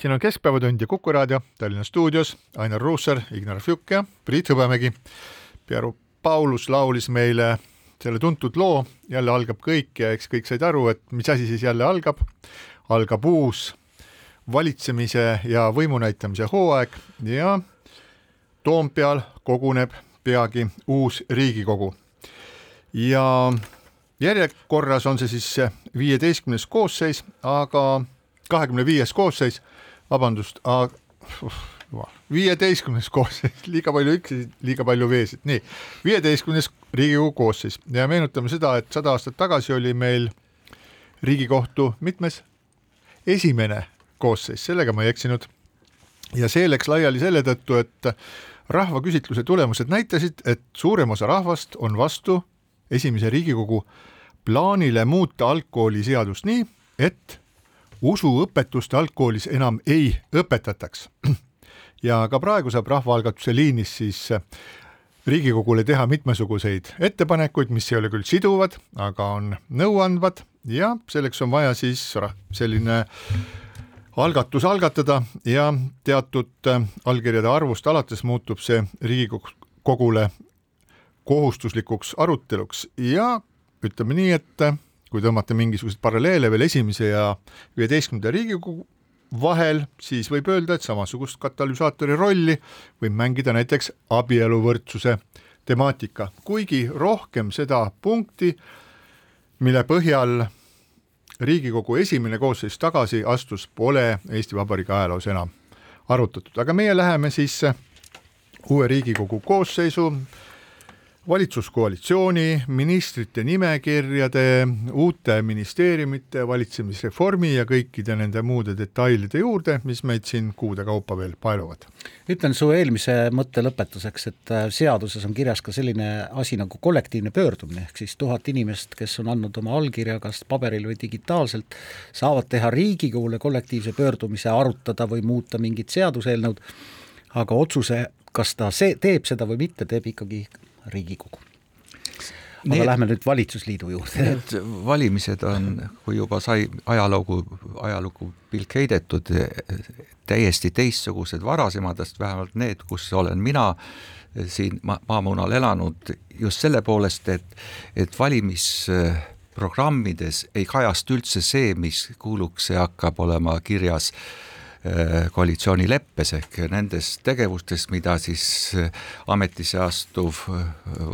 siin on Keskpäevatund ja Kuku raadio Tallinna stuudios Ainar Ruussaar, Ignar Fjuk ja Priit Hõbemägi. Pearu Paulus laulis meile selle tuntud loo Jälle algab kõik ja eks kõik said aru, et mis asi siis jälle algab. algab uus valitsemise ja võimu näitamise hooaeg ja Toompeal koguneb peagi uus Riigikogu. ja järjekorras on see siis viieteistkümnes koosseis, aga kahekümne viies koosseis, vabandust, viieteistkümnes koosseis, liiga palju üksi, liiga palju veesid, nii, viieteistkümnes Riigikogu koosseis. Ja meenutame seda, et sada aastat tagasi oli meil Riigikohtu mitmes esimene koosseis, sellega ma ei eksinud. ja see läks laiali selle tõttu, et rahvaküsitluse tulemused näitasid, et suurem osa rahvast on vastu esimese Riigikogu plaanile muuta algkooliseadust nii, et usuõpetust algkoolis enam ei õpetataks. ja ka praegu saab rahvaalgatuse liinis siis Riigikogule teha mitmesuguseid ettepanekuid, mis ei ole küll siduvad, aga on nõuandvad ja selleks on vaja siis selline algatus algatada ja teatud äh, allkirjade arvust alates muutub see Riigikogule kohustuslikuks aruteluks ja ütleme nii, et äh, kui tõmmata mingisuguseid paralleele veel esimese ja viieteistkümnenda Riigikogu vahel, siis võib öelda, et samasugust katalüsaatori rolli võib mängida näiteks abieluvõrdsuse temaatika, kuigi rohkem seda punkti, mille põhjal Riigikogu esimene koosseis tagasi astus, pole Eesti Vabariigi ajaloos enam arutatud, aga meie läheme siis uue Riigikogu koosseisu valitsuskoalitsiooni, ministrite nimekirjade, uute ministeeriumite, valitsemisreformi ja kõikide nende muude detailide juurde, mis meid siin kuude kaupa veel paeluvad. ütlen su eelmise mõtte lõpetuseks, et äh, seaduses on kirjas ka selline asi nagu kollektiivne pöördumine, ehk siis tuhat inimest, kes on andnud oma allkirja kas paberil või digitaalselt, saavad teha Riigikogule kollektiivse pöördumise, arutada või muuta mingit seaduseelnõud, aga otsuse, kas ta see, teeb seda või mitte, teeb ikkagi Riigikogu. aga Need- lähme nüüd valitsusliidu juurde. Need valimised on, kui juba sai ajalugu, ajalukku pilk heidetud, täiesti teistsugused varasematest, vähemalt need, kus olen mina siin ma- maamunal elanud just selle poolest, et, et valimisprogrammides ei kajastu üldse see, mis kuuluks ja hakkab olema kirjas koalitsioonileppes ehk nendes tegevustes, mida siis eh, ametisse astuv eh,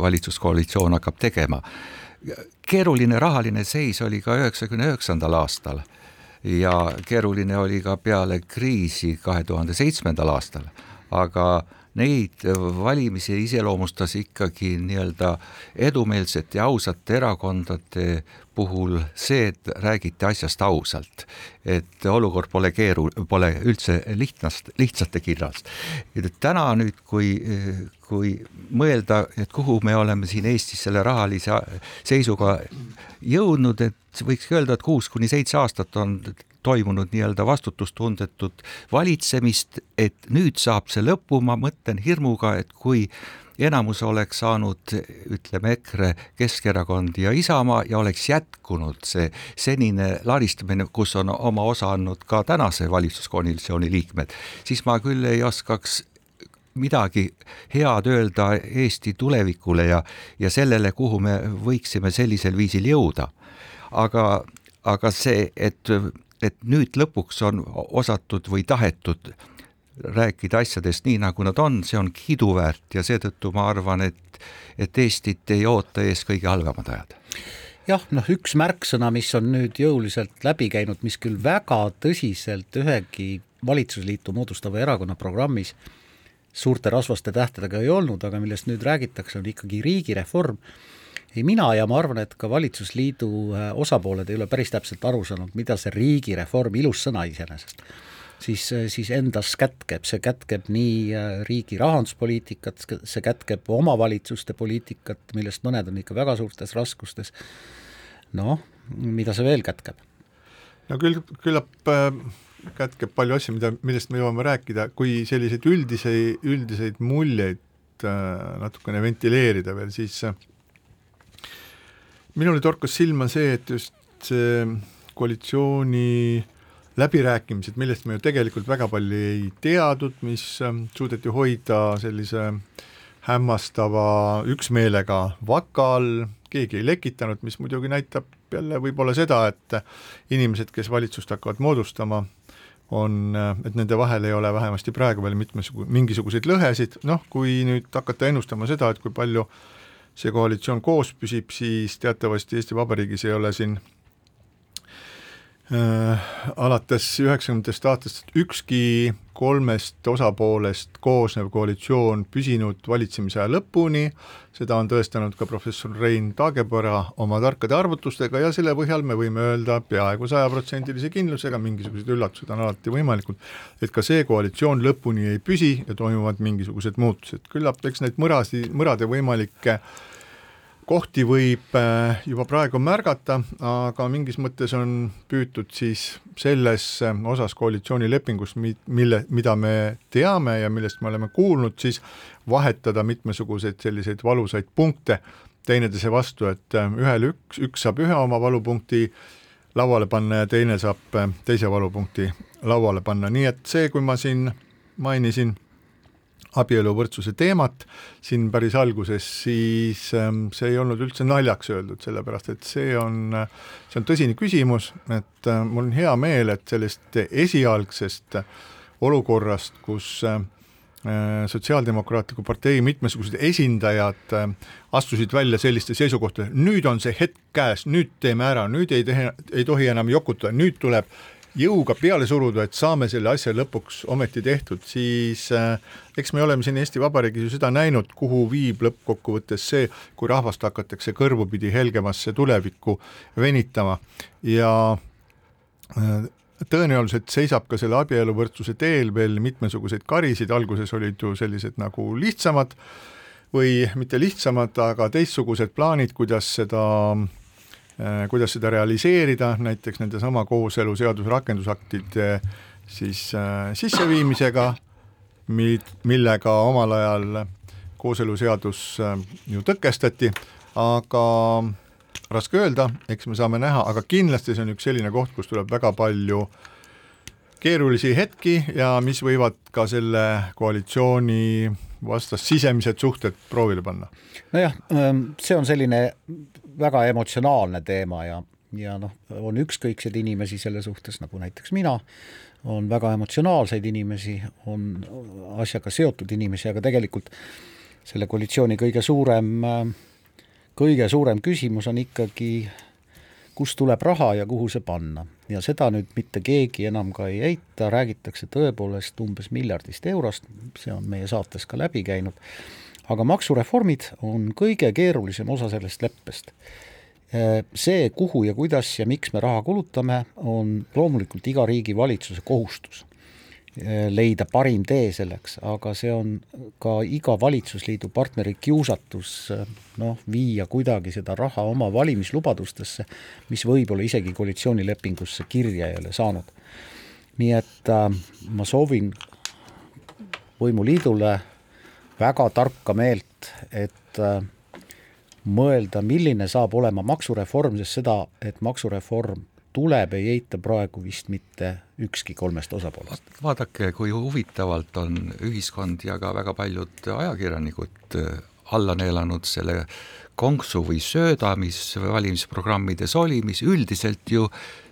valitsuskoalitsioon hakkab tegema. Keeruline rahaline seis oli ka üheksakümne üheksandal aastal ja keeruline oli ka peale kriisi kahe tuhande seitsmendal aastal, aga neid valimisi iseloomustas ikkagi nii-öelda edumeelsete ja ausate erakondade puhul see, et räägiti asjast ausalt, et olukord pole keeru-, pole üldse lihtsast, lihtsate kirjast. täna nüüd, kui, kui mõelda, et kuhu me oleme siin Eestis selle rahalise seisuga jõudnud, et võiks öelda, et kuus kuni seitse aastat on toimunud nii-öelda vastutustundetut valitsemist, et nüüd saab see lõpu, ma mõtlen hirmuga, et kui enamus oleks saanud, ütleme EKRE, Keskerakond ja Isamaa ja oleks jätkunud see senine laristamine, kus on oma osa andnud ka tänase valitsuskoalitsiooni liikmed, siis ma küll ei oskaks midagi head öelda Eesti tulevikule ja, ja sellele, kuhu me võiksime sellisel viisil jõuda. aga, aga see, et, et nüüd lõpuks on osatud või tahetud rääkida asjadest nii, nagu nad on, see on kiiduväärt ja seetõttu ma arvan, et, et Eestit ei oota ees kõige halvemad ajad jah, noh üks märksõna, mis on nüüd jõuliselt läbi käinud, mis küll väga tõsiselt ühegi valitsusliitu moodustava erakonna programmis suurte rasvaste tähtedega ei olnud, aga millest nüüd räägitakse, on ikkagi riigireform. Ei mina ja ma arvan, et ka valitsusliidu osapooled ei ole päris täpselt aru saanud, mida see riigireform, ilus sõna iseenesest, siis, siis endas kätkeb, see kätkeb nii riigi rahanduspoliitikat, see kätkeb omavalitsuste poliitikat, millest mõned on ikka väga suurtes raskustes, noh, mida see veel kätkeb? no küll, küllap äh, kätkeb palju asju, mida, millest me jõuame rääkida, kui selliseid üldisi, üldiseid muljeid äh, natukene ventileerida veel, siis äh, minule torkas silma see, et just see koalitsiooni läbirääkimised, millest me ju tegelikult väga palju ei teadnud, mis suudeti hoida sellise hämmastava üksmeelega vaka all, keegi ei lekitanud, mis muidugi näitab jälle võib-olla seda, et inimesed, kes valitsust hakkavad moodustama, on, et nende vahel ei ole vähemasti praegu veel mitmesugu-, mingisuguseid lõhesid, noh, kui nüüd hakata ennustama seda, et kui palju see koalitsioon koos püsib, siis teatavasti Eesti Vabariigis ei ole siin alates üheksakümnendatest aastatest ükski kolmest osapoolest koosnev koalitsioon püsinud valitsemise aja lõpuni, seda on tõestanud ka professor Rein Taagepera oma tarkade arvutustega ja selle põhjal me võime öelda peaaegu sajaprotsendilise kindlusega, mingisugused üllatused on alati võimalikud, et ka see koalitsioon lõpuni ei püsi ja toimuvad mingisugused muutused, küllap eks neid mõrasi, mõrade võimalikke kohti võib juba praegu märgata, aga mingis mõttes on püütud siis selles osas koalitsioonilepingust, mille, mida me teame ja millest me oleme kuulnud, siis vahetada mitmesuguseid selliseid valusaid punkte teineteise vastu, et ühel üks, üks saab ühe oma valupunkti lauale panna ja teine saab teise valupunkti lauale panna, nii et see, kui ma siin mainisin abieluvõrdsuse teemat siin päris alguses, siis see ei olnud üldse naljaks öeldud, sellepärast et see on, see on tõsine küsimus, et mul on hea meel, et sellest esialgsest olukorrast, kus Sotsiaaldemokraatliku partei mitmesugused esindajad astusid välja selliste seisukohtadega, nüüd on see hetk käes, nüüd teeme ära, nüüd ei tehe, ei tohi enam jokutada, nüüd tuleb jõuga peale suruda, et saame selle asja lõpuks ometi tehtud, siis äh, eks me oleme siin Eesti Vabariigis ju seda näinud, kuhu viib lõppkokkuvõttes see, kui rahvast hakatakse kõrvupidi helgemasse tulevikku venitama. Ja äh, tõenäoliselt seisab ka selle abieluvõrdsuse teel veel mitmesuguseid karisid, alguses olid ju sellised nagu lihtsamad või mitte lihtsamad, aga teistsugused plaanid, kuidas seda kuidas seda realiseerida, näiteks nendesama kooseluseaduse rakendusaktide siis äh, sisseviimisega, mil-, millega omal ajal kooseluseadus äh, ju tõkestati, aga raske öelda, eks me saame näha, aga kindlasti see on üks selline koht, kus tuleb väga palju keerulisi hetki ja mis võivad ka selle koalitsiooni vastas sisemised suhted proovile panna. nojah, see on selline väga emotsionaalne teema ja, ja noh, on ükskõikseid inimesi selle suhtes, nagu näiteks mina, on väga emotsionaalseid inimesi, on asjaga seotud inimesi, aga tegelikult selle koalitsiooni kõige suurem, kõige suurem küsimus on ikkagi, kust tuleb raha ja kuhu see panna. ja seda nüüd mitte keegi enam ka ei eita, räägitakse tõepoolest umbes miljardist eurost, see on meie saates ka läbi käinud, aga maksureformid on kõige keerulisem osa sellest leppest see, kuhu ja kuidas ja miks me raha kulutame, on loomulikult iga riigi valitsuse kohustus leida parim tee selleks, aga see on ka iga valitsusliidu partneri kiusatus noh, viia kuidagi seda raha oma valimislubadustesse, mis võib-olla isegi koalitsioonilepingusse kirja ei ole saanud. nii et äh, ma soovin võimuliidule väga tarka meelt, et äh, mõelda, milline saab olema maksureform, sest seda, et maksureform tuleb, ei eita praegu vist mitte ükski kolmest osapoolest. vaadake, kui huvitavalt on ühiskond ja ka väga paljud ajakirjanikud äh, alla neelanud selle konksu või sööda, mis valimisprogrammides oli, mis üldiselt ju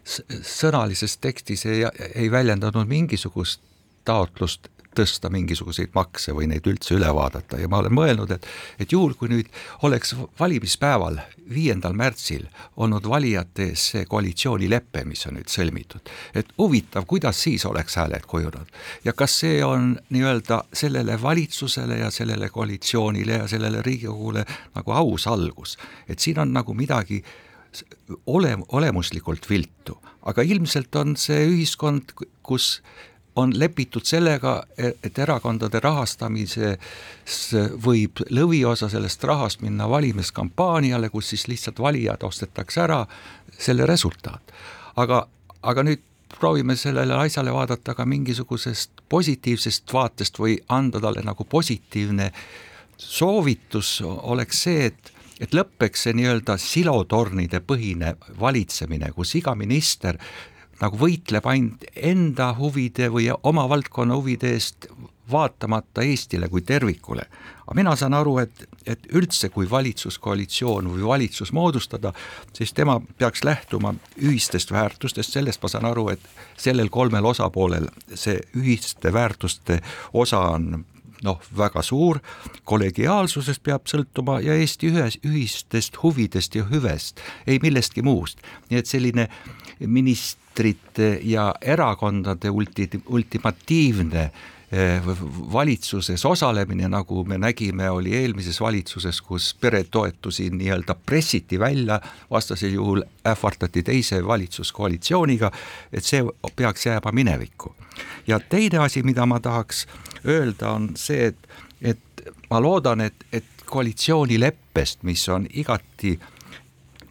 sõnalises tekstis ei, ei väljendanud mingisugust taotlust tõsta mingisuguseid makse või neid üldse üle vaadata. Ja ma olen mõelnud, et et juhul, kui nüüd oleks valimispäeval, viiendal märtsil olnud valijate ees see koalitsioonilepe, mis on nüüd sõlmitud, et huvitav, kuidas siis oleks hääled kujunenud ja kas see on nii-öelda sellele valitsusele ja sellele koalitsioonile ja sellele Riigikogule nagu aus algus, et siin on nagu midagi ole, olemuslikult viltu, aga ilmselt on see ühiskond, kus on lepitud sellega, et erakondade rahastamises võib lõviosa sellest rahast minna valimiskampaaniale, kus siis lihtsalt valijad ostetakse ära, selle resultaat. aga, aga nüüd proovime sellele asjale vaadata ka mingisugusest positiivsest vaatest või anda talle nagu positiivne soovitus oleks see, et et lõpeks see nii-öelda silotornide põhine valitsemine, kus iga minister nagu võitleb ainult enda huvide või oma valdkonna huvide eest, vaatamata Eestile kui tervikule. aga mina saan aru, et, et üldse, kui valitsuskoalitsioon või valitsus moodustada, siis tema peaks lähtuma ühistest väärtustest, sellest ma saan aru, et sellel kolmel osapoolel see ühiste väärtuste osa on noh, väga suur, kollegiaalsusest peab sõltuma ja Eesti ühes, ühistest huvidest ja hüvest, ei millestki muust. nii et selline ministrite ja erakondade ulti-, ultimatiivne eh, valitsuses osalemine, nagu me nägime, oli eelmises valitsuses, kus peretoetusi nii-öelda pressiti välja, vastasel juhul ähvardati teise valitsuskoalitsiooniga, et see peaks jääma minevikku. ja teine asi, mida ma tahaks öelda, on see, et, et ma loodan, et, et koalitsioonileppest, mis on igati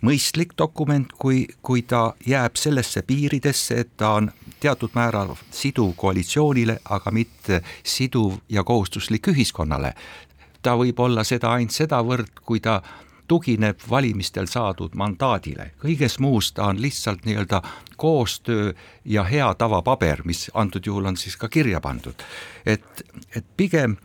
mõistlik dokument, kui, kui ta jääb sellesse piiridesse, et ta on teatud määral siduv koalitsioonile, aga mitte siduv ja kohustuslik ühiskonnale. ta võib olla seda ainult sedavõrd, kui ta tugineb valimistel saadud mandaadile, kõiges muus ta on lihtsalt nii-öelda koostöö ja hea tava paber, mis antud juhul on siis ka kirja pandud. et, et pigem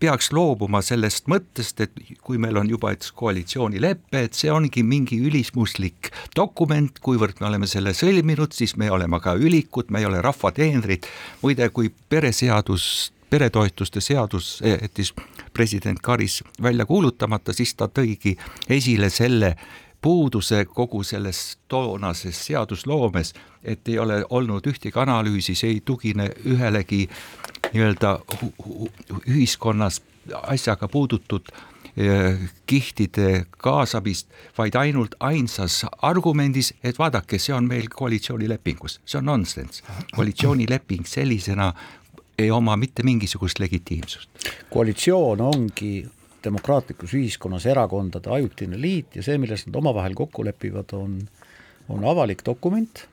peaks loobuma sellest mõttest, et kui meil on juba üks koalitsioonilepe, et see ongi mingi ülismuslik dokument, kuivõrd me oleme selle sõlminud, siis me oleme ka ülikud, me ei ole rahva teenrid. muide, kui pereseadus peretoetuste seadus jättis president Karis välja kuulutamata, siis ta tõigi esile selle puuduse kogu selles toonases seadusloomes, et ei ole olnud ühtegi analüüsi, see ei tugine ühelegi nii-öelda ühiskonnas asjaga puudutud eh, kihtide kaasamist, vaid ainult ainsas argumendis, et vaadake, see on meil koalitsioonilepingus, see on nonsense. koalitsioonileping sellisena ei oma mitte mingisugust legitiimsust. koalitsioon ongi demokraatlikus ühiskonnas erakondade ajutine liit ja see, milles nad omavahel kokku lepivad, on, on avalik dokument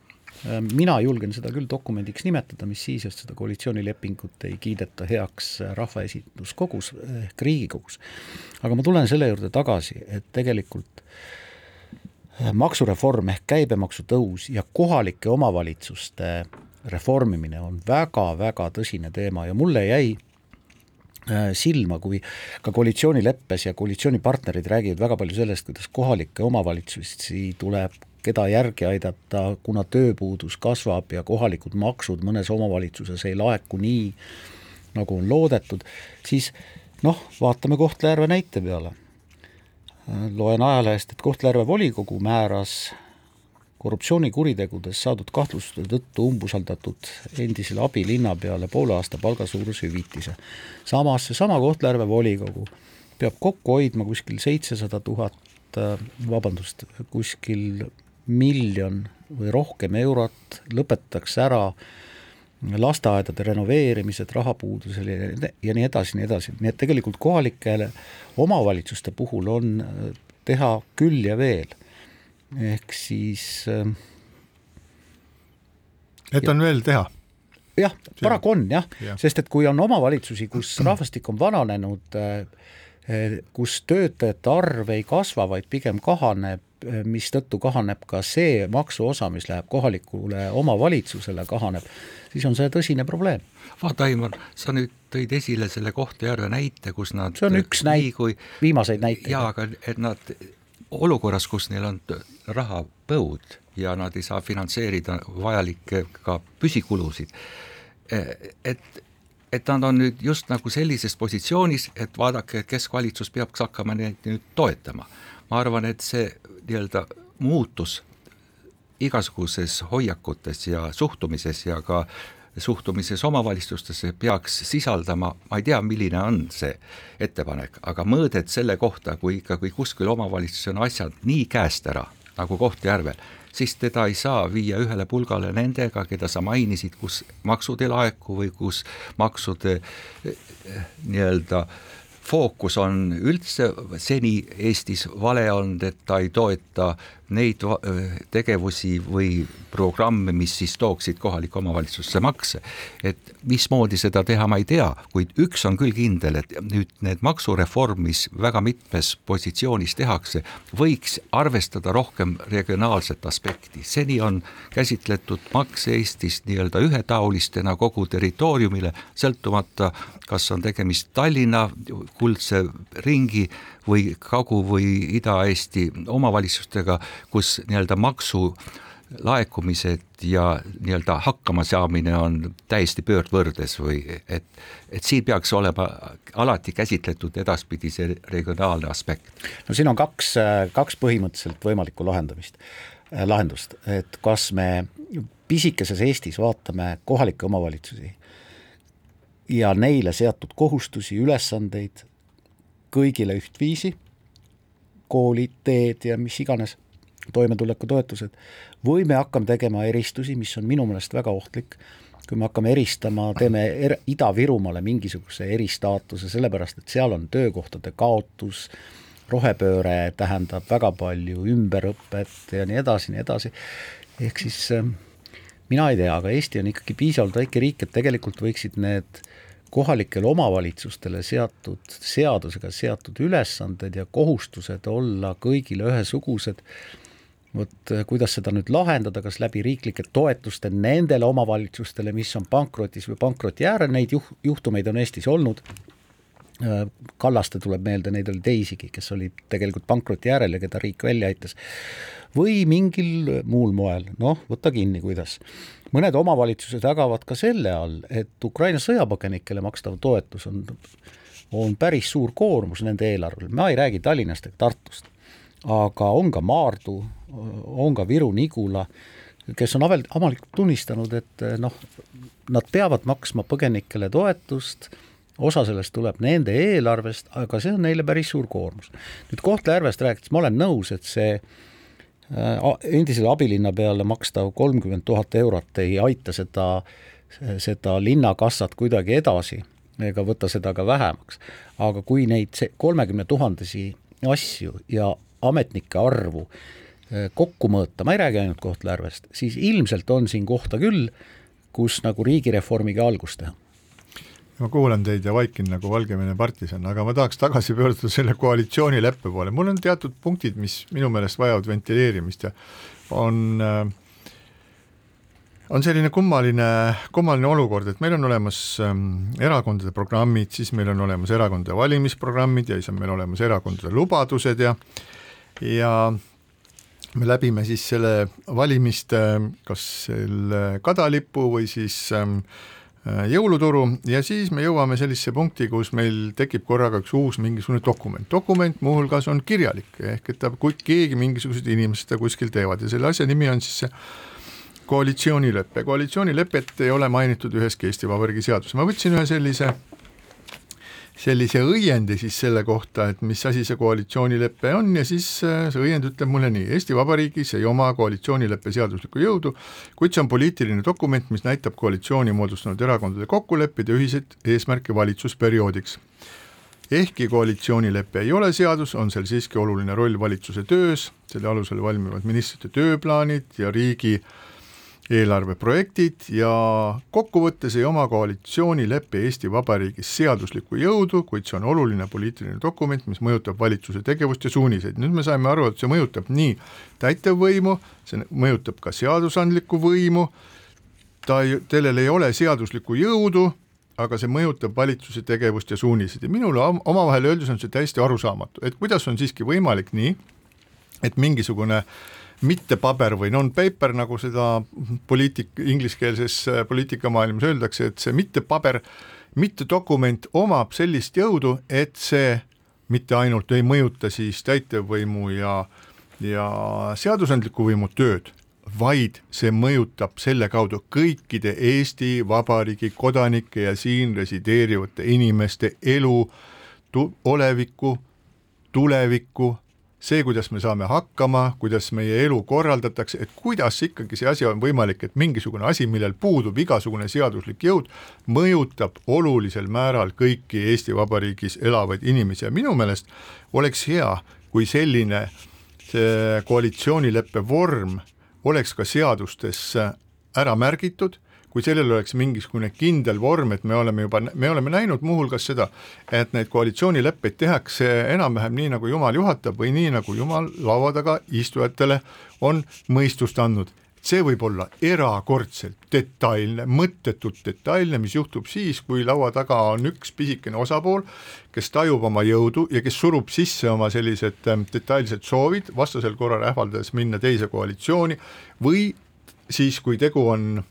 mina julgen seda küll dokumendiks nimetada, mis siis, et seda koalitsioonilepingut ei kiideta heaks rahvaesinduskogus ehk Riigikogus. aga ma tulen selle juurde tagasi, et tegelikult maksureform ehk käibemaksu tõus ja kohalike omavalitsuste reformimine on väga-väga tõsine teema ja mulle jäi silma, kui ka koalitsioonileppes ja koalitsioonipartnerid räägivad väga palju sellest, kuidas kohalikke omavalitsusi tuleb keda järgi aidata, kuna tööpuudus kasvab ja kohalikud maksud mõnes omavalitsuses ei laeku nii, nagu on loodetud, siis noh, vaatame Kohtla-Järve näite peale. Äh, loen ajalehest, et Kohtla-Järve volikogu määras korruptsioonikuritegudes saadud kahtlustuste tõttu umbusaldatud endisele abilinnapeale poole aasta palgasuuruse hüvitise. samas seesama Kohtla-Järve volikogu peab kokku hoidma kuskil seitsesada tuhat, äh, vabandust, kuskil miljon või rohkem eurot, lõpetatakse ära lasteaedade renoveerimised rahapuudusel ja, ja nii edasi, nii edasi, nii et tegelikult kohalikele omavalitsuste puhul on äh, teha küll ja veel ehk siis äh, et on veel teha? jah, paraku on jah ja., sest et kui on omavalitsusi, kus rahvastik on vananenud, äh, äh, kus töötajate arv ei kasva, vaid pigem kahaneb, mistõttu kahaneb ka see maksuosa, mis läheb kohalikule omavalitsusele, kahaneb, siis on see tõsine probleem. vaata, Aimar, sa nüüd tõid esile selle Kohtla-Järve näite, kus nad see on üks näide viimaseid näiteid. jaa, aga et nad olukorras, kus neil on rahapõud ja nad ei saa finantseerida vajalikke ka püsikulusid, et et nad on nüüd just nagu sellises positsioonis, et vaadake, keskvalitsus peaks hakkama neid nüüd toetama. ma arvan, et see nii-öelda muutus igasuguses hoiakutes ja suhtumises ja ka suhtumises omavalitsustesse peaks sisaldama, ma ei tea, milline on see ettepanek, aga mõõdet selle kohta, kui ikkagi kuskil omavalitsuses on asjad nii käest ära, nagu Kohtla-Järvel, siis teda ei saa viia ühele pulgale nendega, keda sa mainisid, kus maksud ei laeku või kus maksude eh, eh, nii-öelda fookus on üldse seni Eestis vale olnud, et ta ei toeta neid tegevusi või programme, mis siis tooksid kohalikku omavalitsusse makse. et mismoodi seda teha, ma ei tea, kuid üks on küll kindel, et nüüd need maksureform, mis väga mitmes positsioonis tehakse, võiks arvestada rohkem regionaalset aspekti. seni on käsitletud makse Eestis nii-öelda ühetaolistena kogu territooriumile, sõltumata, kas on tegemist Tallinna kuldse ringi või Kagu- või Ida-Eesti omavalitsustega, kus nii-öelda maksu laekumised ja nii-öelda hakkamasaamine on täiesti pöördvõrdes või et, et siin peaks olema alati käsitletud edaspidi see regionaalne aspekt. no siin on kaks, kaks põhimõtteliselt võimalikku lahendamist, lahendust, et kas me pisikeses Eestis vaatame kohalikke omavalitsusi ja neile seatud kohustusi, ülesandeid kõigile ühtviisi, koolid, teed ja mis iganes, toimetulekutoetused, või me hakkame tegema eristusi, mis on minu meelest väga ohtlik, kui me hakkame eristama, teeme er, Ida-Virumaale mingisuguse eristaatuse, sellepärast et seal on töökohtade kaotus, rohepööre tähendab väga palju ümberõpet ja nii edasi, nii edasi, ehk siis äh, mina ei tea, aga Eesti on ikkagi piisavalt väike riik, et tegelikult võiksid need kohalikele omavalitsustele seatud, seadusega seatud ülesanded ja kohustused olla kõigile ühesugused, vot kuidas seda nüüd lahendada, kas läbi riiklike toetuste nendele omavalitsustele, mis on pankrotis või pankroti äärel, neid juh-, juhtumeid on Eestis olnud, Kallaste tuleb meelde, neid oli teisigi, kes olid tegelikult pankroti äärel ja keda riik välja aitas, või mingil muul moel, noh, võta kinni, kuidas. Mõned omavalitsused ägavad ka selle all, et Ukraina sõjapõgenikele makstav toetus on, on päris suur koormus nende eelarvel, ma ei räägi Tallinnast ega Tartust, aga on ka Maardu, on ka Viru-Nigula, kes on avel-, avalikult tunnistanud, et noh, nad peavad maksma põgenikele toetust, osa sellest tuleb nende eelarvest, aga see on neile päris suur koormus. nüüd Kohtla-Järvest rääkides ma olen nõus, et see Äh, endisele abilinnapeale makstav kolmkümmend tuhat eurot ei aita seda, seda linnakassat kuidagi edasi ega võta seda ka vähemaks. aga kui neid kolmekümne tuhandesi asju ja ametnike arvu eh, kokku mõõta, ma ei räägi ainult Kohtla-Järvest, siis ilmselt on siin kohta küll, kus nagu riigireformiga algust teha ma kuulan teid ja vaikin nagu Valgevene partisan, aga ma tahaks tagasi pöörduda selle koalitsioonileppe poole, mul on teatud punktid, mis minu meelest vajavad ventileerimist ja on äh, on selline kummaline, kummaline olukord, et meil on olemas ähm, erakondade programmid, siis meil on olemas erakondade valimisprogrammid ja siis on meil olemas erakondade lubadused ja ja me läbime siis selle valimiste kas selle kadalipu või siis ähm, äh, jõuluturu ja siis me jõuame sellisesse punkti, kus meil tekib korraga üks uus mingisugune dokument, dokument muuhulgas on kirjalik, ehk et ta, kui keegi, mingisugused inimesed seda kuskil teevad. Ja selle asja nimi on siis see koalitsioonilepe, koalitsioonilepet ei ole mainitud üheski Eesti Vabariigi seaduses, ma võtsin ühe sellise sellise õiendi siis selle kohta, et mis asi see koalitsioonilepe on ja siis äh, see õiend ütleb mulle nii, Eesti Vabariigis ei oma koalitsioonileppe seaduslikku jõudu, kuid see on poliitiline dokument, mis näitab koalitsiooni moodustanud erakondade kokkuleppeid ja ühiseid eesmärke valitsusperioodiks. ehkki koalitsioonilepe ei ole seadus, on seal siiski oluline roll valitsuse töös, selle alusel valmivad ministrite tööplaanid ja riigi äh, eelarveprojektid ja kokkuvõttes ei oma koalitsioonilepe Eesti Vabariigis seaduslikku jõudu, kuid see on oluline poliitiline dokument, mis mõjutab valitsuse tegevust ja suuniseid. nüüd me saime aru, et see mõjutab nii täitevvõimu, see mõjutab ka seadusandlikku võimu, ta ei, sellel ei ole seaduslikku jõudu, aga see mõjutab valitsuse tegevust ja suuniseid ja minule omavahel öeldes on see täiesti arusaamatu, et kuidas on siiski võimalik nii, et mingisugune äh, mitte paber või non-paper, nagu seda poliitik, ingliskeelses äh, poliitikamaailmas öeldakse, et see mitte paber, mitte dokument omab sellist jõudu, et see mitte ainult ei mõjuta siis täitevvõimu ja, ja seadusandliku võimu tööd, vaid see mõjutab selle kaudu kõikide Eesti Vabariigi kodanike ja siin resideerivate inimeste elu, olevikku, tulevikku see, kuidas me saame hakkama, kuidas meie elu korraldatakse, et kuidas ikkagi see asi on võimalik, et mingisugune asi, millel puudub igasugune seaduslik jõud, mõjutab olulisel määral kõiki Eesti Vabariigis elavaid inimesi. Ja minu meelest oleks hea, kui selline see koalitsioonileppe vorm oleks ka seadustes ära märgitud kui sellel oleks mingisugune kindel vorm, et me oleme juba, me oleme näinud muuhulgas seda, et neid koalitsioonileppeid tehakse enam-vähem nii, nagu jumal juhatab või nii, nagu jumal laua taga istujatele on mõistust andnud. See võib olla erakordselt detailne, mõttetult detailne, mis juhtub siis, kui laua taga on üks pisikene osapool, kes tajub oma jõudu ja kes surub sisse oma sellised ähm, detailsed soovid, vastasel korral ähvardades minna teise koalitsiooni või siis, kui tegu on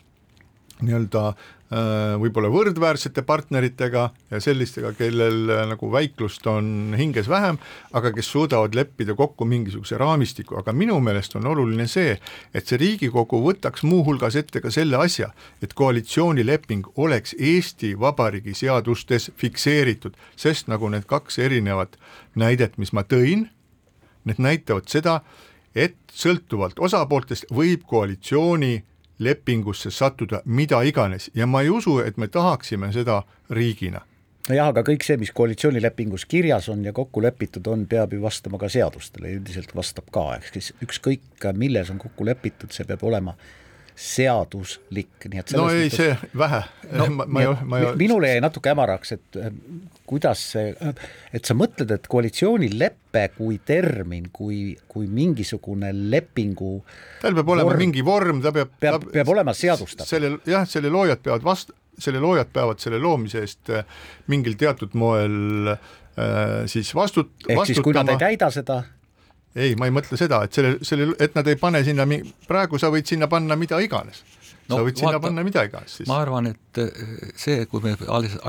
nii-öelda äh, võib-olla võrdväärsete partneritega ja sellistega, kellel äh, nagu väiklust on hinges vähem, aga kes suudavad leppida kokku mingisuguse raamistiku, aga minu meelest on oluline see, et see Riigikogu võtaks muuhulgas ette ka selle asja, et koalitsioonileping oleks Eesti Vabariigi seadustes fikseeritud, sest nagu need kaks erinevat näidet, mis ma tõin, need näitavad seda, et sõltuvalt osapooltest võib koalitsiooni lepingusse sattuda mida iganes. Ja ma ei usu, et me tahaksime seda riigina. Nojah, aga kõik see, mis koalitsioonilepingus kirjas on ja kokku lepitud on, peab ju vastama ka seadustele, üldiselt vastab ka, ehk siis ükskõik, milles on kokku lepitud, see peab olema seaduslik, nii et no ei mõttes... see vähe no,, ma, ma ei, ma ei minule jäi natuke hämaraks, et kuidas see, et sa mõtled, et koalitsioonilepe kui termin, kui, kui mingisugune lepingu tal peab olema vorm, mingi vorm, ta peab peab, peab olema seadustatud. selle, jah, selle loojad peavad vast-, selle loojad peavad selle loomise eest äh, mingil teatud moel äh, siis vastut-, ehk siis kui nad ei täida seda ei, ma ei mõtle seda, et selle, selle, et nad ei pane sinna, praegu sa võid sinna panna mida iganes no, sa võid vaata, sinna panna mida iganes siis. ma arvan, et eh, see, kui me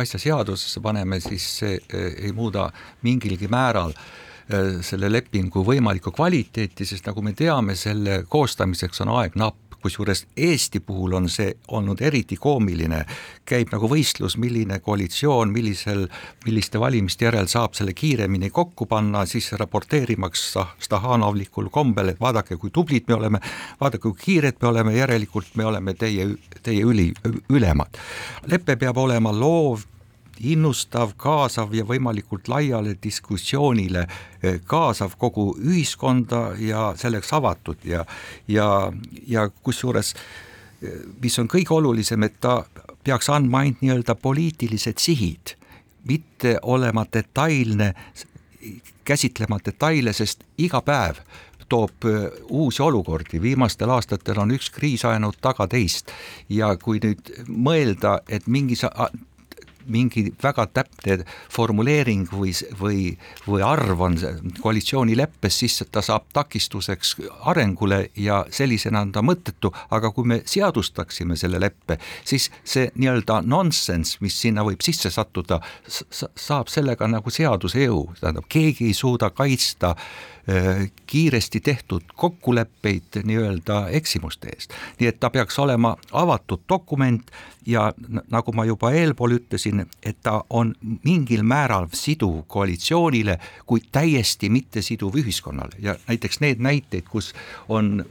asja seadusesse paneme, siis see eh, ei muuda mingilgi määral eh, selle lepingu võimalikku kvaliteeti, sest nagu me teame, selle koostamiseks on aeg napp kusjuures Eesti puhul on see olnud eriti koomiline, käib nagu võistlus, milline koalitsioon, millisel, milliste valimiste järel saab selle kiiremini kokku panna, siis raporteerimaks stahanovlikul kombel, et vaadake, kui tublid me oleme, vaadake, kui kiired me oleme, järelikult me oleme teie, teie üli, ülemad. lepe peab olema loov, innustav, kaasav ja võimalikult laiale diskussioonile eh, kaasav kogu ühiskonda ja selleks avatud ja, ja, ja kusjuures eh, mis on kõige olulisem, et ta peaks andma ainult nii-öelda poliitilised sihid, mitte olema detailne, käsitlema detaile, sest iga päev toob äh, uusi olukordi, viimastel aastatel on üks kriis ajanud taga teist. Ja kui nüüd mõelda, et mingi mingi väga täpne formuleering või, või, või arv on koalitsioonileppes, siis ta saab takistuseks arengule ja sellisena on ta mõttetu, aga kui me seadustaksime selle leppe, siis see nii-öelda nonsense, mis sinna võib sisse sattuda, saab sellega nagu seaduse jõu, tähendab, keegi ei suuda kaitsta äh, kiiresti tehtud kokkuleppeid nii-öelda eksimuste eest. nii et ta peaks olema avatud dokument ja nagu ma juba eelpool ütlesin, et ta on mingil määral siduv koalitsioonile, kuid täiesti mitte siduv ühiskonnale ja näiteks need näiteid, kus on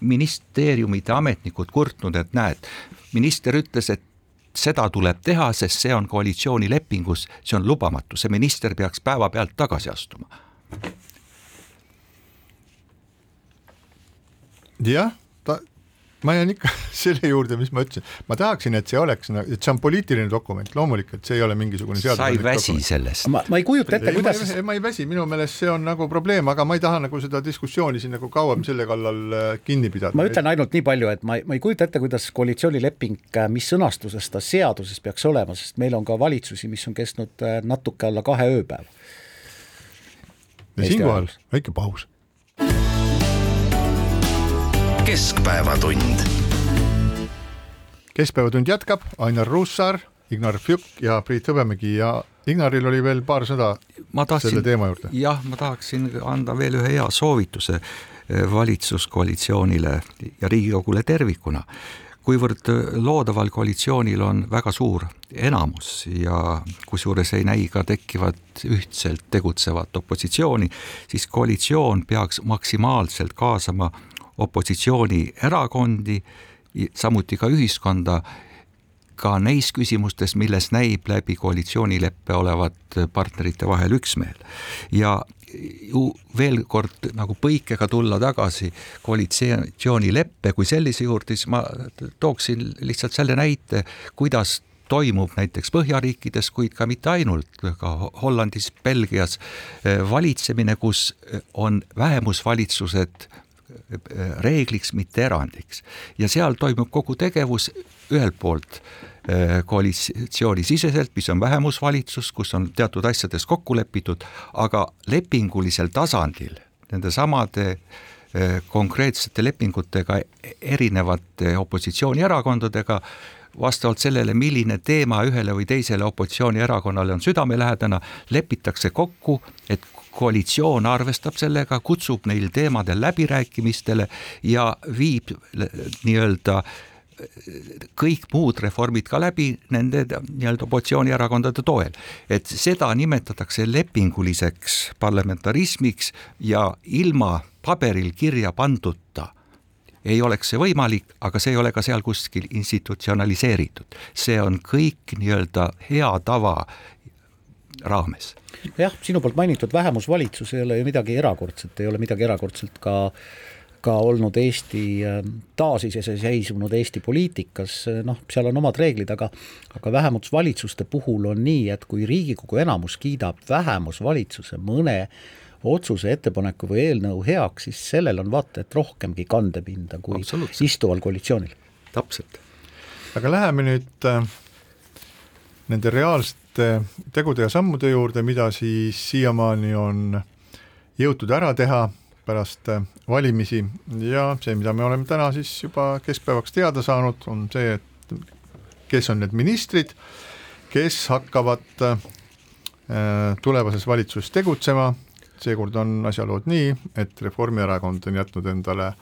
ministeeriumide ametnikud kurtnud, et näed, minister ütles, et seda tuleb teha, sest see on koalitsioonilepingus, see on lubamatu, see minister peaks päevapealt tagasi astuma. jah ma jään ikka selle juurde, mis ma ütlesin, ma tahaksin, et see oleks, et see on poliitiline dokument, loomulikult see ei ole mingisugune sa ei väsi dokument. sellest? ma, ma ei kujuta ette, kuidas ma ei, ma ei väsi, minu meelest see on nagu probleem, aga ma ei taha nagu seda diskussiooni siin nagu kauem selle kallal äh, kinni pidada. ma ütlen ainult nii palju, et ma, ma ei kujuta ette, kuidas koalitsioonileping, äh, mis sõnastuses ta seaduses peaks olema, sest meil on ka valitsusi, mis on kestnud äh, natuke alla kahe ööpäeva. ja siinkohal väike paus keskpäevatund. keskpäevatund jätkab, Ainar Ruussaar, Ignar Fjuk ja Priit Hõbemägi ja Ignaril oli veel paar sõna selle teema juurde. jah, ma tahaksin anda veel ühe hea soovituse eh, valitsuskoalitsioonile ja Riigikogule tervikuna kuivõrd loodaval koalitsioonil on väga suur enamus ja kusjuures ei näi ka tekkivat ühtselt tegutsevat opositsiooni, siis koalitsioon peaks maksimaalselt kaasama opositsioonierakondi, samuti ka ühiskonda, ka neis küsimustes, milles näib läbi koalitsioonileppe olevat partnerite vahel üksmeel. ja ju veel kord nagu põikega tulla tagasi koalitsioonileppe kui sellise juurde, siis ma tooksin lihtsalt selle näite, kuidas toimub näiteks Põhjariikides, kuid ka mitte ainult, ka Hollandis, Belgias valitsemine, kus on vähemusvalitsused reegliks, mitte erandiks. ja seal toimub kogu tegevus ühelt poolt äh, koalitsioonisiseselt, mis on vähemusvalitsus, kus on teatud asjades kokku lepitud, aga lepingulisel tasandil nende samade äh, konkreetsete lepingutega erinevate opositsioonierakondadega vastavalt sellele, milline teema ühele või teisele opositsioonierakonnale on südamelähedane, lepitakse kokku, et koalitsioon arvestab sellega, kutsub neil teemadel läbirääkimistele ja viib nii-öelda kõik muud reformid ka läbi nende nii-öelda opositsioonierakondade toel. et seda nimetatakse lepinguliseks parlamentarismiks ja ilma paberil kirja panduta ei oleks see võimalik, aga see ei ole ka seal kuskil institutsionaliseeritud. see on kõik nii-öelda hea tava raames. jah, sinu poolt mainitud vähemusvalitsus ei ole ju midagi erakordset, ei ole midagi erakordselt ka ka olnud Eesti ähm, taasiseseisvunud Eesti poliitikas, noh, seal on omad reeglid, aga aga vähemusvalitsuste puhul on nii, et kui Riigikogu enamus kiidab vähemusvalitsuse mõne otsuse, ettepaneku või eelnõu heaks, siis sellel on vaata et rohkemgi kandepinda kui istuval koalitsioonil. täpselt. aga läheme nüüd äh, nende reaalsete tegude ja sammude juurde, mida siis siiamaani on jõutud ära teha pärast äh, valimisi ja see, mida me oleme täna siis juba keskpäevaks teada saanud, on see, et kes on need ministrid, kes hakkavad äh, tulevases valitsuses tegutsema seekord on asjalood nii, et Reformierakond on jätnud endale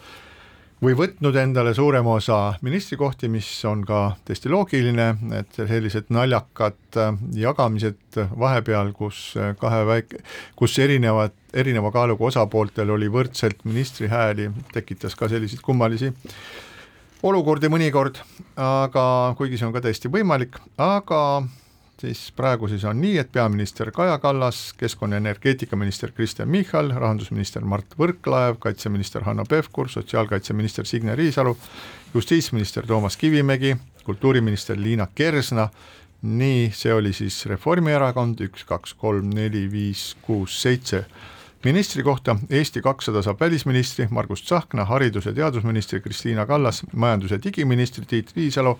või võtnud endale suurema osa ministrikohti, mis on ka täiesti loogiline, et sellised naljakad äh, jagamised vahepeal, kus äh, kahe väike, kus erinevad, erineva kaaluga osapooltel oli võrdselt ministri hääli, tekitas ka selliseid kummalisi olukordi mõnikord, aga kuigi see on ka täiesti võimalik, aga siis praegu siis on nii, et peaminister Kaja Kallas, keskkonna- ja energeetikaminister Kristen Michal, rahandusminister Mart Võrklaev, kaitseminister Hanno Pevkur, sotsiaalkaitseminister Signe Riisalo, justiitsminister Toomas Kivimägi, kultuuriminister Liina Kersna, nii, see oli siis Reformierakond, üks, kaks, kolm, neli, viis, kuus, seitse ministri kohta, Eesti kakssada saab välisministri Margus Tsahkna, haridus- ja teadusministri Kristiina Kallas, majandus- ja digiministri Tiit Riisalo,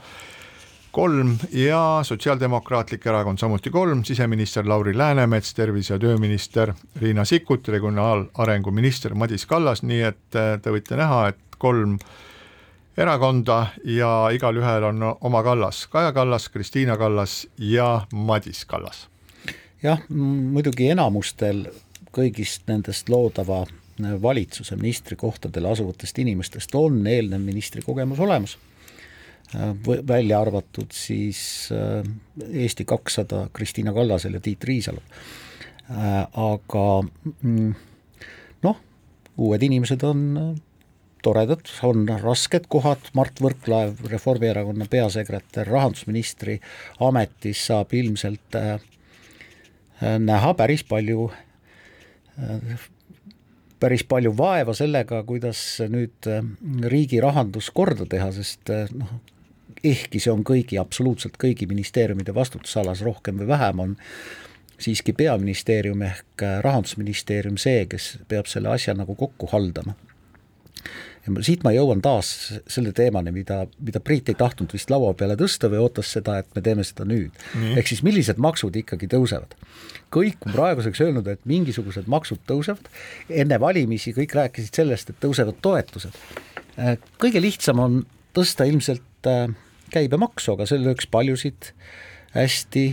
kolm ja Sotsiaaldemokraatlik Erakond samuti kolm, siseminister Lauri Läänemets, tervise- ja tööminister Riina Sikkut, regionaalarengu minister Madis Kallas, nii et äh, te võite näha, et kolm erakonda ja igalühel on oma Kallas, Kaja Kallas, Kristiina Kallas ja Madis Kallas. jah, muidugi enamustel kõigist nendest loodava valitsuse ministrikohtadele asuvatest inimestest on eelnev ministrikogemus olemas, välja arvatud siis äh, Eesti kakssada Kristiina Kallasel ja Tiit Riisalol. Äh, aga mm, noh, uued inimesed on äh, toredad, on rasked kohad, Mart Võrklaev, Reformierakonna peasekretär, rahandusministri ametis saab ilmselt näha päris palju päris palju vaeva sellega, kuidas nüüd äh, riigi rahandus korda teha, sest äh, noh, ehkki see on kõigi, absoluutselt kõigi ministeeriumide vastutusalas rohkem või vähem, on siiski peaministeerium ehk äh, rahandusministeerium see, kes peab selle asja nagu kokku haldama ja siit ma jõuan taas selle teemani, mida, mida Priit ei tahtnud vist laua peale tõsta või ootas seda, et me teeme seda nüüd. ehk siis millised maksud ikkagi tõusevad. kõik on praeguseks öelnud, et mingisugused maksud tõusevad, enne valimisi kõik rääkisid sellest, et tõusevad toetused. Äh, kõige lihtsam on tõsta ilmselt äh, käibemaksu, aga see lööks paljusid hästi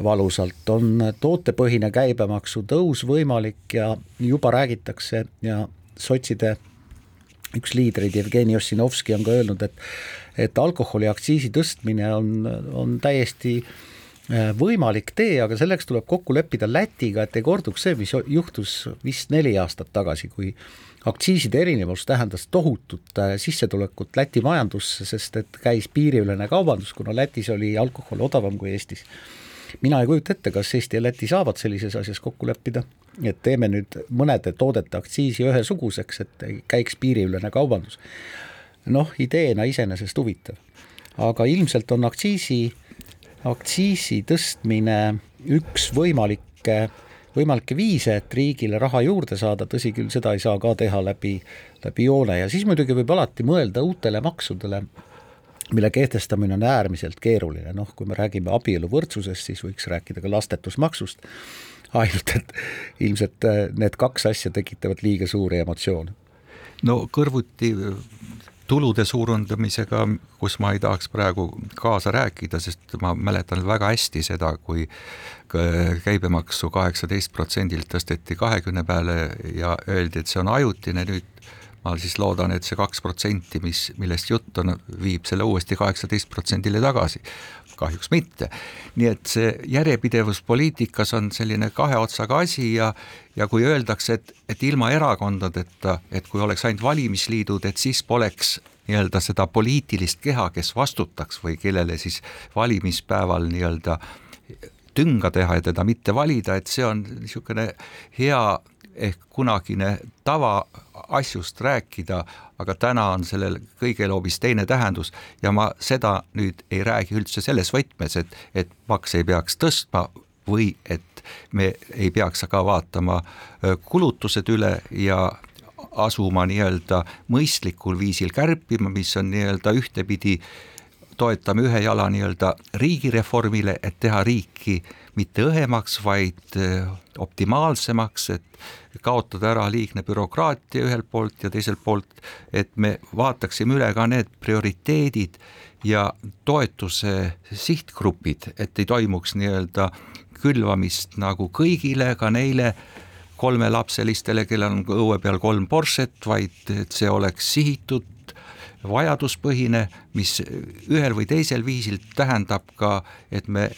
valusalt, on tootepõhine käibemaksu tõus võimalik ja juba räägitakse ja sotside üks liidreid, Jevgeni Ossinovski on ka öelnud, et et alkoholiaktsiisi tõstmine on, on täiesti äh, võimalik tee, aga selleks tuleb kokku leppida Lätiga, et ei korduks see, mis juhtus vist neli aastat tagasi, kui aktsiiside erinevus tähendas tohutut äh, sissetulekut Läti majandusse, sest et käis piiriülene kaubandus, kuna Lätis oli alkohol odavam kui Eestis. mina ei kujuta ette, kas Eesti ja Läti saavad sellises asjas kokku leppida et teeme nüüd mõnede toodete aktsiisi ühesuguseks, et käiks piiriülene kaubandus. noh, ideena iseenesest huvitav, aga ilmselt on aktsiisi, aktsiisi tõstmine üks võimalikke võimalikke viise, et riigile raha juurde saada, tõsi küll, seda ei saa ka teha läbi, läbi joone. Ja siis muidugi võib alati mõelda uutele maksudele, mille kehtestamine on äärmiselt keeruline, noh, kui me räägime abieluvõrdsusest, siis võiks rääkida ka lastetusmaksust. Ainult et ilmselt äh, need kaks asja tekitavad liiga suuri emotsioone. no kõrvuti tulude suurendamisega, kus ma ei tahaks praegu kaasa rääkida, sest ma mäletan väga hästi seda, kui käibemaksu kaheksateist protsendilt tõsteti kahekümne peale ja öeldi, et see on ajutine, nüüd ma siis loodan, et see kaks protsenti, mis, millest jutt on, viib selle uuesti kaheksateist protsendile tagasi kahjuks mitte. nii et see järjepidevus poliitikas on selline kahe otsaga asi ja ja kui öeldakse, et, et ilma erakondadeta, et kui oleks ainult valimisliidud, et siis poleks nii-öelda seda poliitilist keha, kes vastutaks või kellele siis valimispäeval nii-öelda tünga teha ja teda mitte valida, et see on niisugune hea ehk kunagine tava asjust rääkida, aga täna on sellel kõigel hoopis teine tähendus ja ma seda nüüd ei räägi üldse selles võtmes, et, et makse ei peaks tõstma või et me ei peaks ka vaatama kulutused üle ja asuma nii-öelda mõistlikul viisil kärpima, mis on nii-öelda ühtepidi toetame ühe jala nii-öelda riigireformile, et teha riiki mitte õhemaks, vaid optimaalsemaks, et kaotada ära liigne bürokraatia ühelt poolt ja teiselt poolt, et me vaataksime üle ka need prioriteedid ja toetuse sihtgrupid, et ei toimuks nii-öelda külvamist nagu kõigile, ka neile kolmelapselistele, kellel on õue peal kolm Porsche't, vaid et see oleks sihitud vajaduspõhine, mis ühel või teisel viisil tähendab ka, et me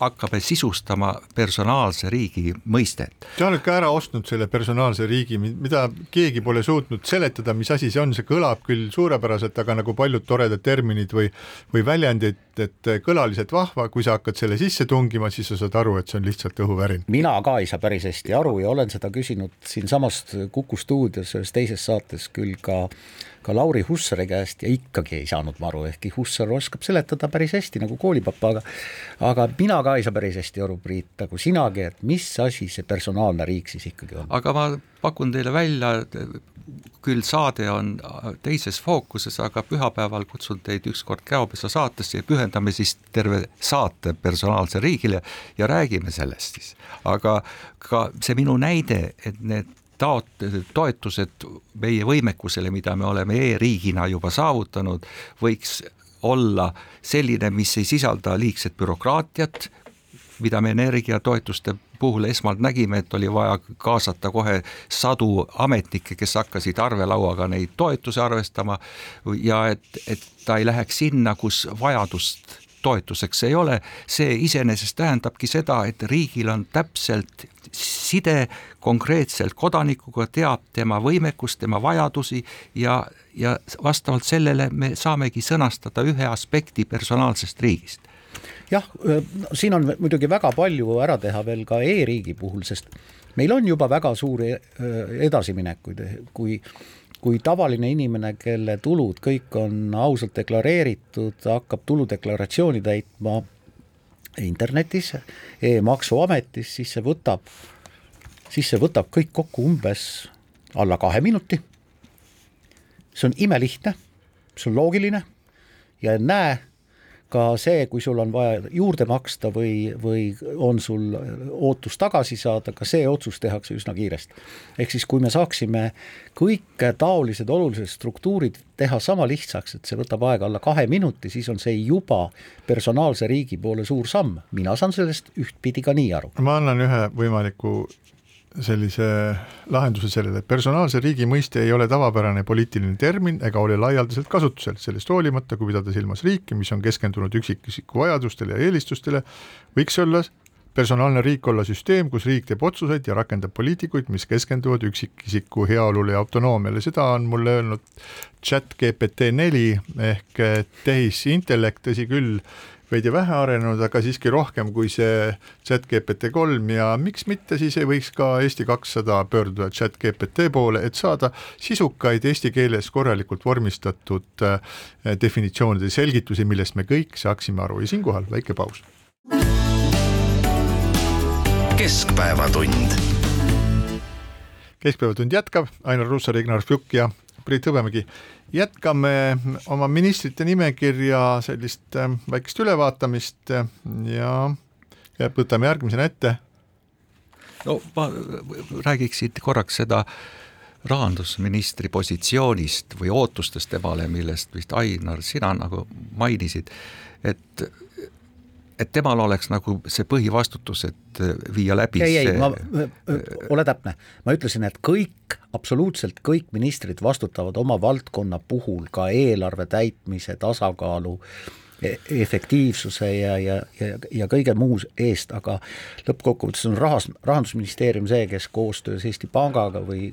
hakkame sisustama personaalse riigi mõistet. sa oled ka ära ostnud selle personaalse riigi, mida keegi pole suutnud seletada, mis asi see on, see kõlab küll suurepäraselt, aga nagu paljud toredad terminid või, või väljendid, et kõlaliselt vahva, kui sa hakkad selle sisse tungima, siis sa saad aru, et see on lihtsalt õhuvärin. mina ka ei saa päris hästi aru ja olen seda küsinud siinsamast Kuku stuudios ühes teises saates küll ka ka Lauri Hussari käest ja ikkagi ei saanud ma aru, ehkki Hussar oskab seletada päris hästi nagu koolipapa, aga aga mina ka ei saa päris hästi aru, Priit, nagu sinagi, et mis asi see personaalne riik siis ikkagi on? aga ma pakun teile välja, küll saade on teises fookuses, aga pühapäeval kutsun teid ükskord Käopesa saatesse ja pühendame siis terve saate personaalsele riigile ja räägime sellest siis. aga ka see minu näide, et need taot-, toetused meie võimekusele, mida me oleme e-riigina juba saavutanud, võiks olla selline, mis ei sisalda liigset bürokraatiat, mida me energiatoetuste puhul esmalt nägime, et oli vaja kaasata kohe sadu ametnikke, kes hakkasid arvelauaga neid toetusi arvestama ja et, et ta ei läheks sinna, kus vajadust toetuseks ei ole, see iseenesest tähendabki seda, et riigil on täpselt side konkreetselt kodanikuga, teab tema võimekust, tema vajadusi ja, ja vastavalt sellele me saamegi sõnastada ühe aspekti personaalsest riigist. Jah, siin on muidugi väga palju ära teha veel ka e-riigi puhul, sest meil on juba väga suuri edasiminekuid, kui kui tavaline inimene, kelle tulud kõik on ausalt deklareeritud, hakkab tuludeklaratsiooni täitma internetis e, e-maksuametis, siis see võtab, siis see võtab kõik kokku umbes alla kahe minuti. see on imelihtne, see on loogiline ja näe ka see, kui sul on vaja juurde maksta või, või on sul ootus tagasi saada, ka see otsus tehakse üsna kiiresti. ehk siis, kui me saaksime kõik taolised olulised struktuurid teha sama lihtsaks, et see võtab aega alla kahe minuti, siis on see juba personaalse riigi poole suur samm. mina saan sellest ühtpidi ka nii aru. ma annan ühe võimaliku sellise lahenduse sellele, et personaalse riigi mõiste ei ole tavapärane poliitiline termin ega ole laialdaselt kasutusel, sellest hoolimata, kui pidada silmas riiki, mis on keskendunud üksikisiku vajadustele ja eelistustele, võiks olla personaalne riik olla süsteem, kus riik teeb otsuseid ja rakendab poliitikuid, mis keskenduvad üksikisiku heaolule ja autonoomiale, seda on mulle öelnud chat GPT neli ehk tehisintellekt, tõsi küll, veidi vähe arenenud, aga siiski rohkem kui see chat GPT kolm ja miks mitte siis ei võiks ka Eesti kakssada pöörduda chat GPT poole, et saada sisukaid eesti keeles korralikult vormistatud äh, definitsioonide selgitusi, millest me kõik saaksime aru ja siinkohal väike paus. keskpäevatund. keskpäevatund jätkab, Ainar Ruussaar, Ignar Fjuk ja Priit Hõbemägi jätkame oma ministrite nimekirja sellist äh, väikest ülevaatamist äh, ja, ja võtame järgmisena ette. no ma räägiksin korraks seda rahandusministri positsioonist või ootustest temale, millest vist Ainar, sina nagu mainisid, et et temal oleks nagu see põhivastutus, et viia läbi ei, ei, ma, äh, ole täpne, ma ütlesin, et kõik, absoluutselt kõik ministrid vastutavad oma valdkonna puhul ka eelarve täitmise, tasakaalu, e-, efektiivsuse ja, ja, ja, ja kõige muu eest, aga lõppkokkuvõttes on rahas, rahandusministeerium see, kes koostöös Eesti Pangaga või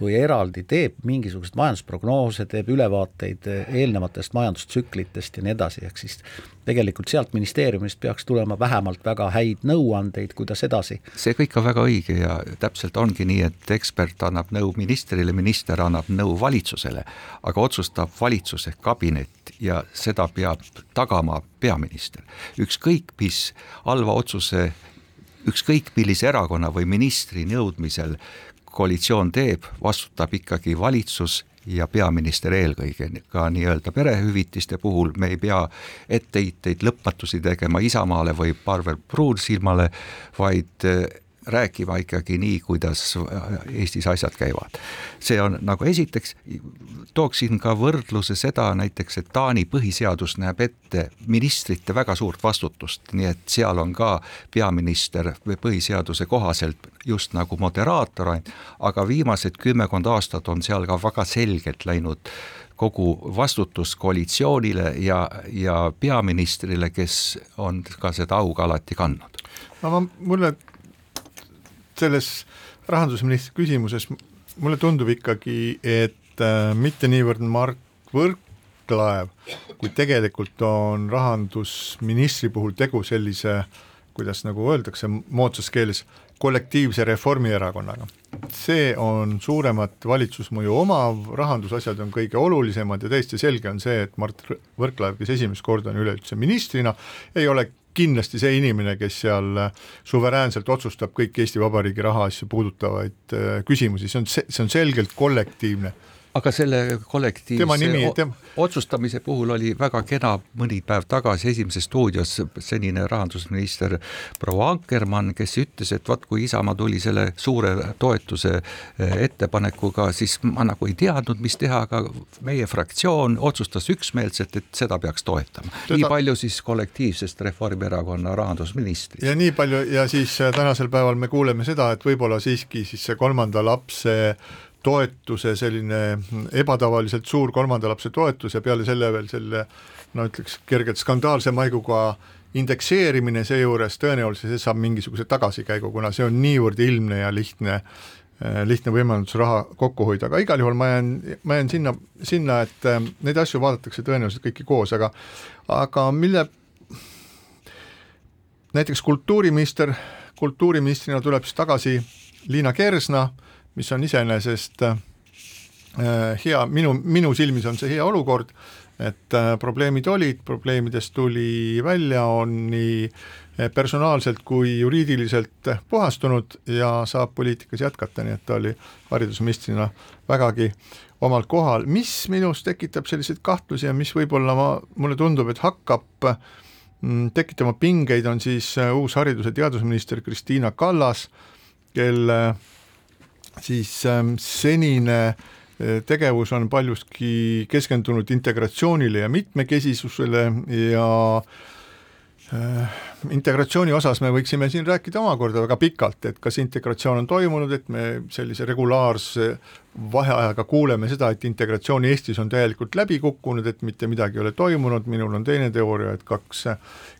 või eraldi teeb mingisuguseid majandusprognoose, teeb ülevaateid eelnevatest majandustsüklitest ja nii edasi, ehk siis tegelikult sealt ministeeriumist peaks tulema vähemalt väga häid nõuandeid, kuidas edasi. see kõik on väga õige ja täpselt ongi nii, et ekspert annab nõu ministrile, minister annab nõu valitsusele, aga otsustab valitsus ehk kabinet ja seda peab tagama peaminister. ükskõik mis halva otsuse ükskõik millise erakonna või ministri nõudmisel koalitsioon teeb, vastutab ikkagi valitsus ja peaminister eelkõige, ka nii-öelda perehüvitiste puhul me ei pea etteheiteid lõpmatusi tegema Isamaale või Parvel Pruunsilmale, vaid rääkima ikkagi nii, kuidas Eestis asjad käivad. see on nagu esiteks, tooksin ka võrdluse seda näiteks, et Taani põhiseadus näeb ette ministrite väga suurt vastutust, nii et seal on ka peaminister põhiseaduse kohaselt just nagu moderaator, aga viimased kümmekond aastat on seal ka väga selgelt läinud kogu vastutus koalitsioonile ja, ja peaministrile, kes on ka seda au ka alati kandnud. ma, mulle selles rahandusministri küsimuses mulle tundub ikkagi, et äh, mitte niivõrd Mart Võrklaev, kuid tegelikult on rahandusministri puhul tegu sellise, kuidas nagu öeldakse moodsas keeles, kollektiivse Reformierakonnaga. see on suuremat valitsusmõju omav, rahandusasjad on kõige olulisemad ja täiesti selge on see, et Mart Võrklaev, kes esimest korda on üleüldse ministrina, ei ole kindlasti see inimene, kes seal suveräänselt otsustab kõiki Eesti Vabariigi rahaasju puudutavaid äh, küsimusi, see on, see on selgelt kollektiivne aga selle kollektiivse nimi, tem... otsustamise puhul oli väga kena mõni päev tagasi Esimeses stuudios senine rahandusminister proua Ankermann, kes ütles, et vot kui Isamaa tuli selle suure toetuse eh, ettepanekuga, siis ma nagu ei teadnud, mis teha, aga meie fraktsioon otsustas üksmeelselt, et seda peaks toetama Teda.... nii palju siis kollektiivsest Reformierakonna rahandusministrist. ja nii palju ja siis eh, tänasel päeval me kuuleme seda, et võib-olla siiski siis see kolmanda lapse toetuse selline ebatavaliselt suur kolmanda lapse toetus ja peale selle veel selle no ütleks kergelt skandaalse maiguga indekseerimine seejuures, tõenäoliselt see saab mingisuguse tagasikäigu, kuna see on niivõrd ilmne ja lihtne, lihtne võimalus raha kokku hoida, aga igal juhul ma jään, ma jään sinna, sinna, et äh, neid asju vaadatakse tõenäoliselt kõiki koos, aga aga mille näiteks kultuuriminister, kultuuriministrina tuleb siis tagasi Liina Kersna äh, mis on iseenesest äh, hea, minu, minu silmis on see hea olukord, et äh, probleemid olid, probleemidest tuli välja, on nii äh, personaalselt kui juriidiliselt puhastunud ja saab poliitikas jätkata, nii et ta oli haridusministrina vägagi omal kohal, mis minus tekitab selliseid kahtlusi ja mis võib-olla ma, mulle tundub, et hakkab mm, tekitama pingeid, on siis uus haridus- ja teadusminister Kristiina Kallas, kelle siis ähm, senine äh, tegevus on paljuski keskendunud integratsioonile ja mitmekesisusele ja äh, integratsiooni osas me võiksime siin rääkida omakorda väga pikalt, et kas integratsioon on toimunud, et me sellise regulaarse vaheajaga kuuleme seda, et integratsioon Eestis on täielikult läbi kukkunud, et mitte midagi ei ole toimunud, minul on teine teooria, et kaks,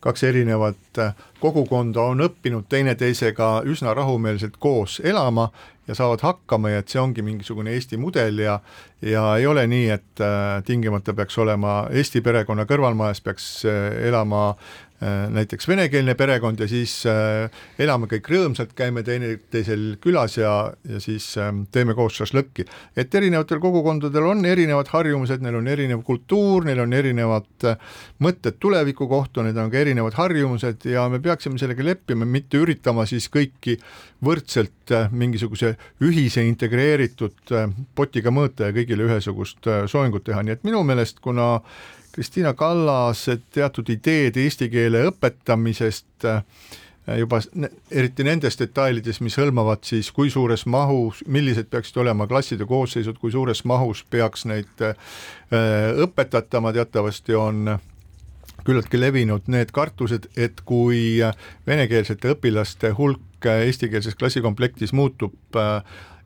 kaks erinevat kogukonda on õppinud teineteisega üsna rahumeelselt koos elama ja saavad hakkama ja et see ongi mingisugune Eesti mudel ja ja ei ole nii, et äh, tingimata peaks olema Eesti perekonna kõrvalmajas peaks äh, elama Äh, näiteks venekeelne perekond ja siis äh, elame kõik rõõmsalt, käime teineteisel külas ja, ja siis ähm, teeme koos šašlõkki. et erinevatel kogukondadel on erinevad harjumused, neil on erinev kultuur, neil on erinevad äh, mõtted tuleviku kohta, need on ka erinevad harjumused ja me peaksime sellega leppima, mitte üritama siis kõiki võrdselt mingisuguse ühise integreeritud potiga mõõta ja kõigile ühesugust soengut teha, nii et minu meelest kuna Kristiina Kallase teatud ideed eesti keele õpetamisest äh, juba eriti nendes detailides, mis hõlmavad siis, kui suures mahus, millised peaksid olema klasside koosseisud, kui suures mahus peaks neid äh, õpetatama, teatavasti on küllaltki levinud need kartused, et kui venekeelsete õpilaste hulk eestikeelses klassikomplektis muutub äh,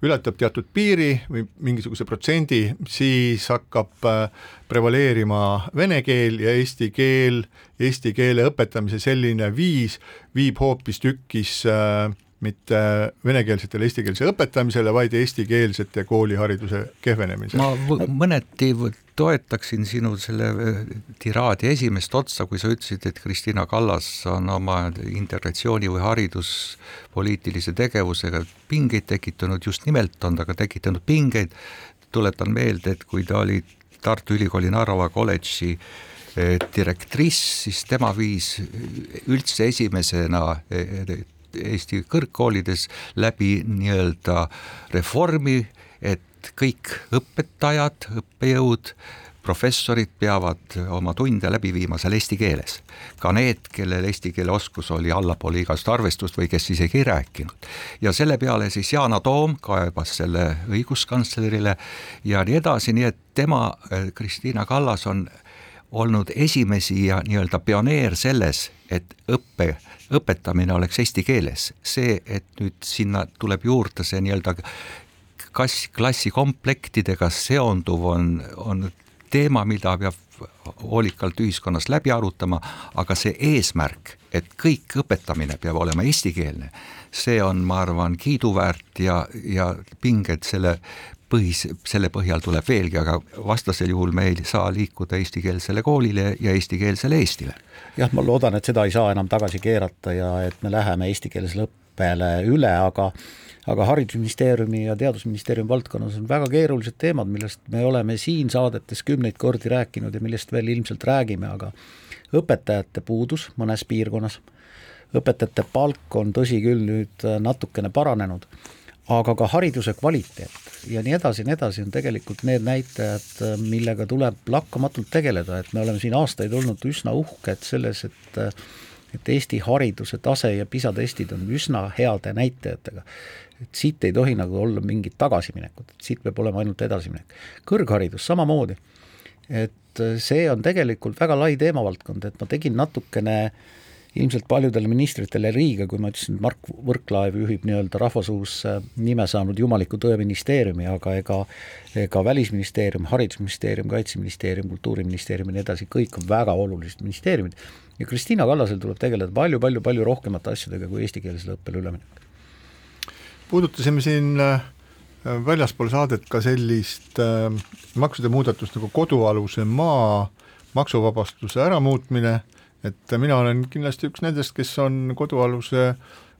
ületab teatud piiri või mingisuguse protsendi, siis hakkab äh, prevaleerima vene keel ja eesti keel, eesti keele õpetamise selline viis viib hoopistükkis äh, mitte venekeelsetele eestikeelse õpetamisele, vaid eestikeelsete koolihariduse kehvenemisele. ma mõneti toetaksin sinu selle äh, tiraadi esimest otsa, kui sa ütlesid, et Kristina Kallas on oma integratsiooni või hariduspoliitilise tegevusega pingeid tekitanud, just nimelt on ta ka tekitanud pingeid, tuletan meelde, et kui ta oli Tartu Ülikooli Narva kolledži äh, direktriss, siis tema viis üldse esimesena äh, Eesti kõrgkoolides läbi nii-öelda reformi, et kõik õpetajad, õppejõud, professorid peavad oma tunde läbi viima seal eesti keeles. ka need, kellel eesti keele oskus oli allapoole igast arvestust või kes isegi ei rääkinud. ja selle peale siis Yana Toom kaebas selle õiguskantslerile ja nii edasi, nii et tema, Kristiina Kallas on olnud esimesi ja nii-öelda pioneer selles, et õppe õpetamine oleks eesti keeles. see, et nüüd sinna tuleb juurde see nii-öelda kass, klassikomplektidega seonduv on, on teema, mida peab hoolikalt ühiskonnas läbi arutama, aga see eesmärk, et kõik õpetamine peab olema eestikeelne, see on, ma arvan, kiiduväärt ja, ja pinged selle põhis, selle põhjal tuleb veelgi, aga vastasel juhul me ei saa liikuda eestikeelsele koolile ja eestikeelsele Eestile. jah, ma loodan, et seda ei saa enam tagasi keerata ja et me läheme eestikeelsele õppele üle, aga aga Haridusministeeriumi ja Teadusministeeriumi valdkonnas on väga keerulised teemad, millest me oleme siin saadetes kümneid kordi rääkinud ja millest veel ilmselt räägime, aga õpetajate puudus mõnes piirkonnas, õpetajate palk on tõsi küll nüüd natukene paranenud, aga ka hariduse kvaliteet ja nii edasi ja nii edasi on tegelikult need näitajad, millega tuleb lakkamatult tegeleda, et me oleme siin aastaid olnud üsna uhked selles, et et Eesti hariduse tase ja PISA testid on üsna heade näitajatega et siit ei tohi nagu olla mingit tagasiminekut, et siit peab olema ainult edasiminek. kõrgharidus samamoodi, et see on tegelikult väga lai teemavaldkond, et ma tegin natukene ilmselt paljudele ministritele liiga, kui ma ütlesin, et Mark Võrklaev juhib nii-öelda rahvasuus nime saanud Jumaliku tõeministeeriumi, aga ega ega Välisministeerium, Haridusministeerium, Kaitseministeerium, Kultuuriministeerium ja nii edasi, kõik on väga olulised ministeeriumid. Ja Kristina Kallasel tuleb tegeleda palju-palju-palju rohkemate asjadega kui eestikeelsele õppele üleminek. Puudutasime siin äh, väljaspool saadet ka sellist äh, maksude muudatust nagu kodualuse maa maksuvabastuse äramuutmine, et mina olen kindlasti üks nendest, kes on kodualuse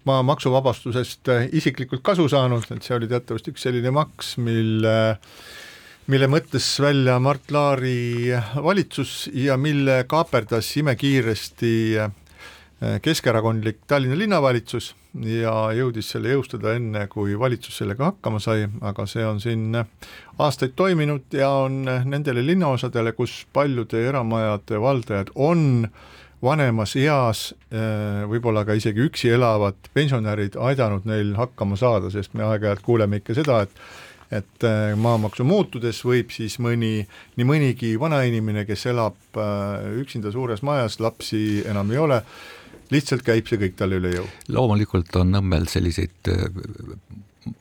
maa maksuvabastusest äh, isiklikult kasu saanud, et see oli teatavasti üks selline maks, mille mille mõtles välja Mart Laari valitsus ja mille kaaperdas imekiiresti keskerakondlik Tallinna linnavalitsus ja jõudis selle jõustada enne, kui valitsus sellega hakkama sai, aga see on siin aastaid toiminud ja on nendele linnaosadele, kus paljude eramajade valdajad on vanemas eas, võib-olla ka isegi üksi elavad pensionärid aidanud neil hakkama saada, sest me aeg-ajalt kuuleme ikka seda, et et maamaksu muutudes võib siis mõni, nii mõnigi vanainimene, kes elab üksinda suures majas, lapsi enam ei ole, lihtsalt käib see kõik talle üle jõu. loomulikult on Nõmmel selliseid äh,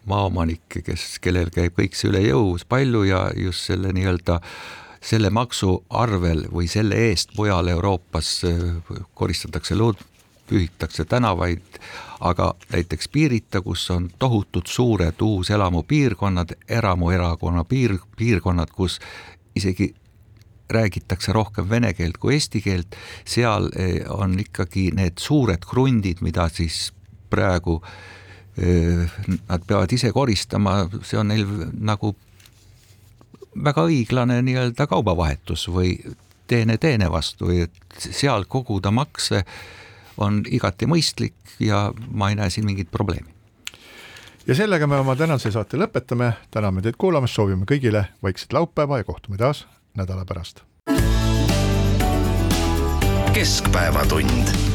maaomanikke, kes, kellel käib kõik see üle jõu palju ja just selle nii-öelda selle maksu arvel või selle eest mujal Euroopas äh, koristatakse lood, pühitakse tänavaid, aga näiteks Piirita, kus on tohutult suured uuselamupiirkonnad, eramuerakonna piir, piirkonnad, kus isegi räägitakse rohkem vene keelt kui eesti keelt, seal eh, on ikkagi need suured krundid, mida siis praegu eh, nad peavad ise koristama, see on neil nagu väga õiglane nii-öelda kaubavahetus või teene teene vastu, et seal koguda makse on igati mõistlik ja ma ei näe siin mingit probleemi. ja sellega me oma tänase saate lõpetame, täname teid kuulamast, soovime kõigile vaikset laupäeva ja kohtume taas nädala pärast. keskpäevatund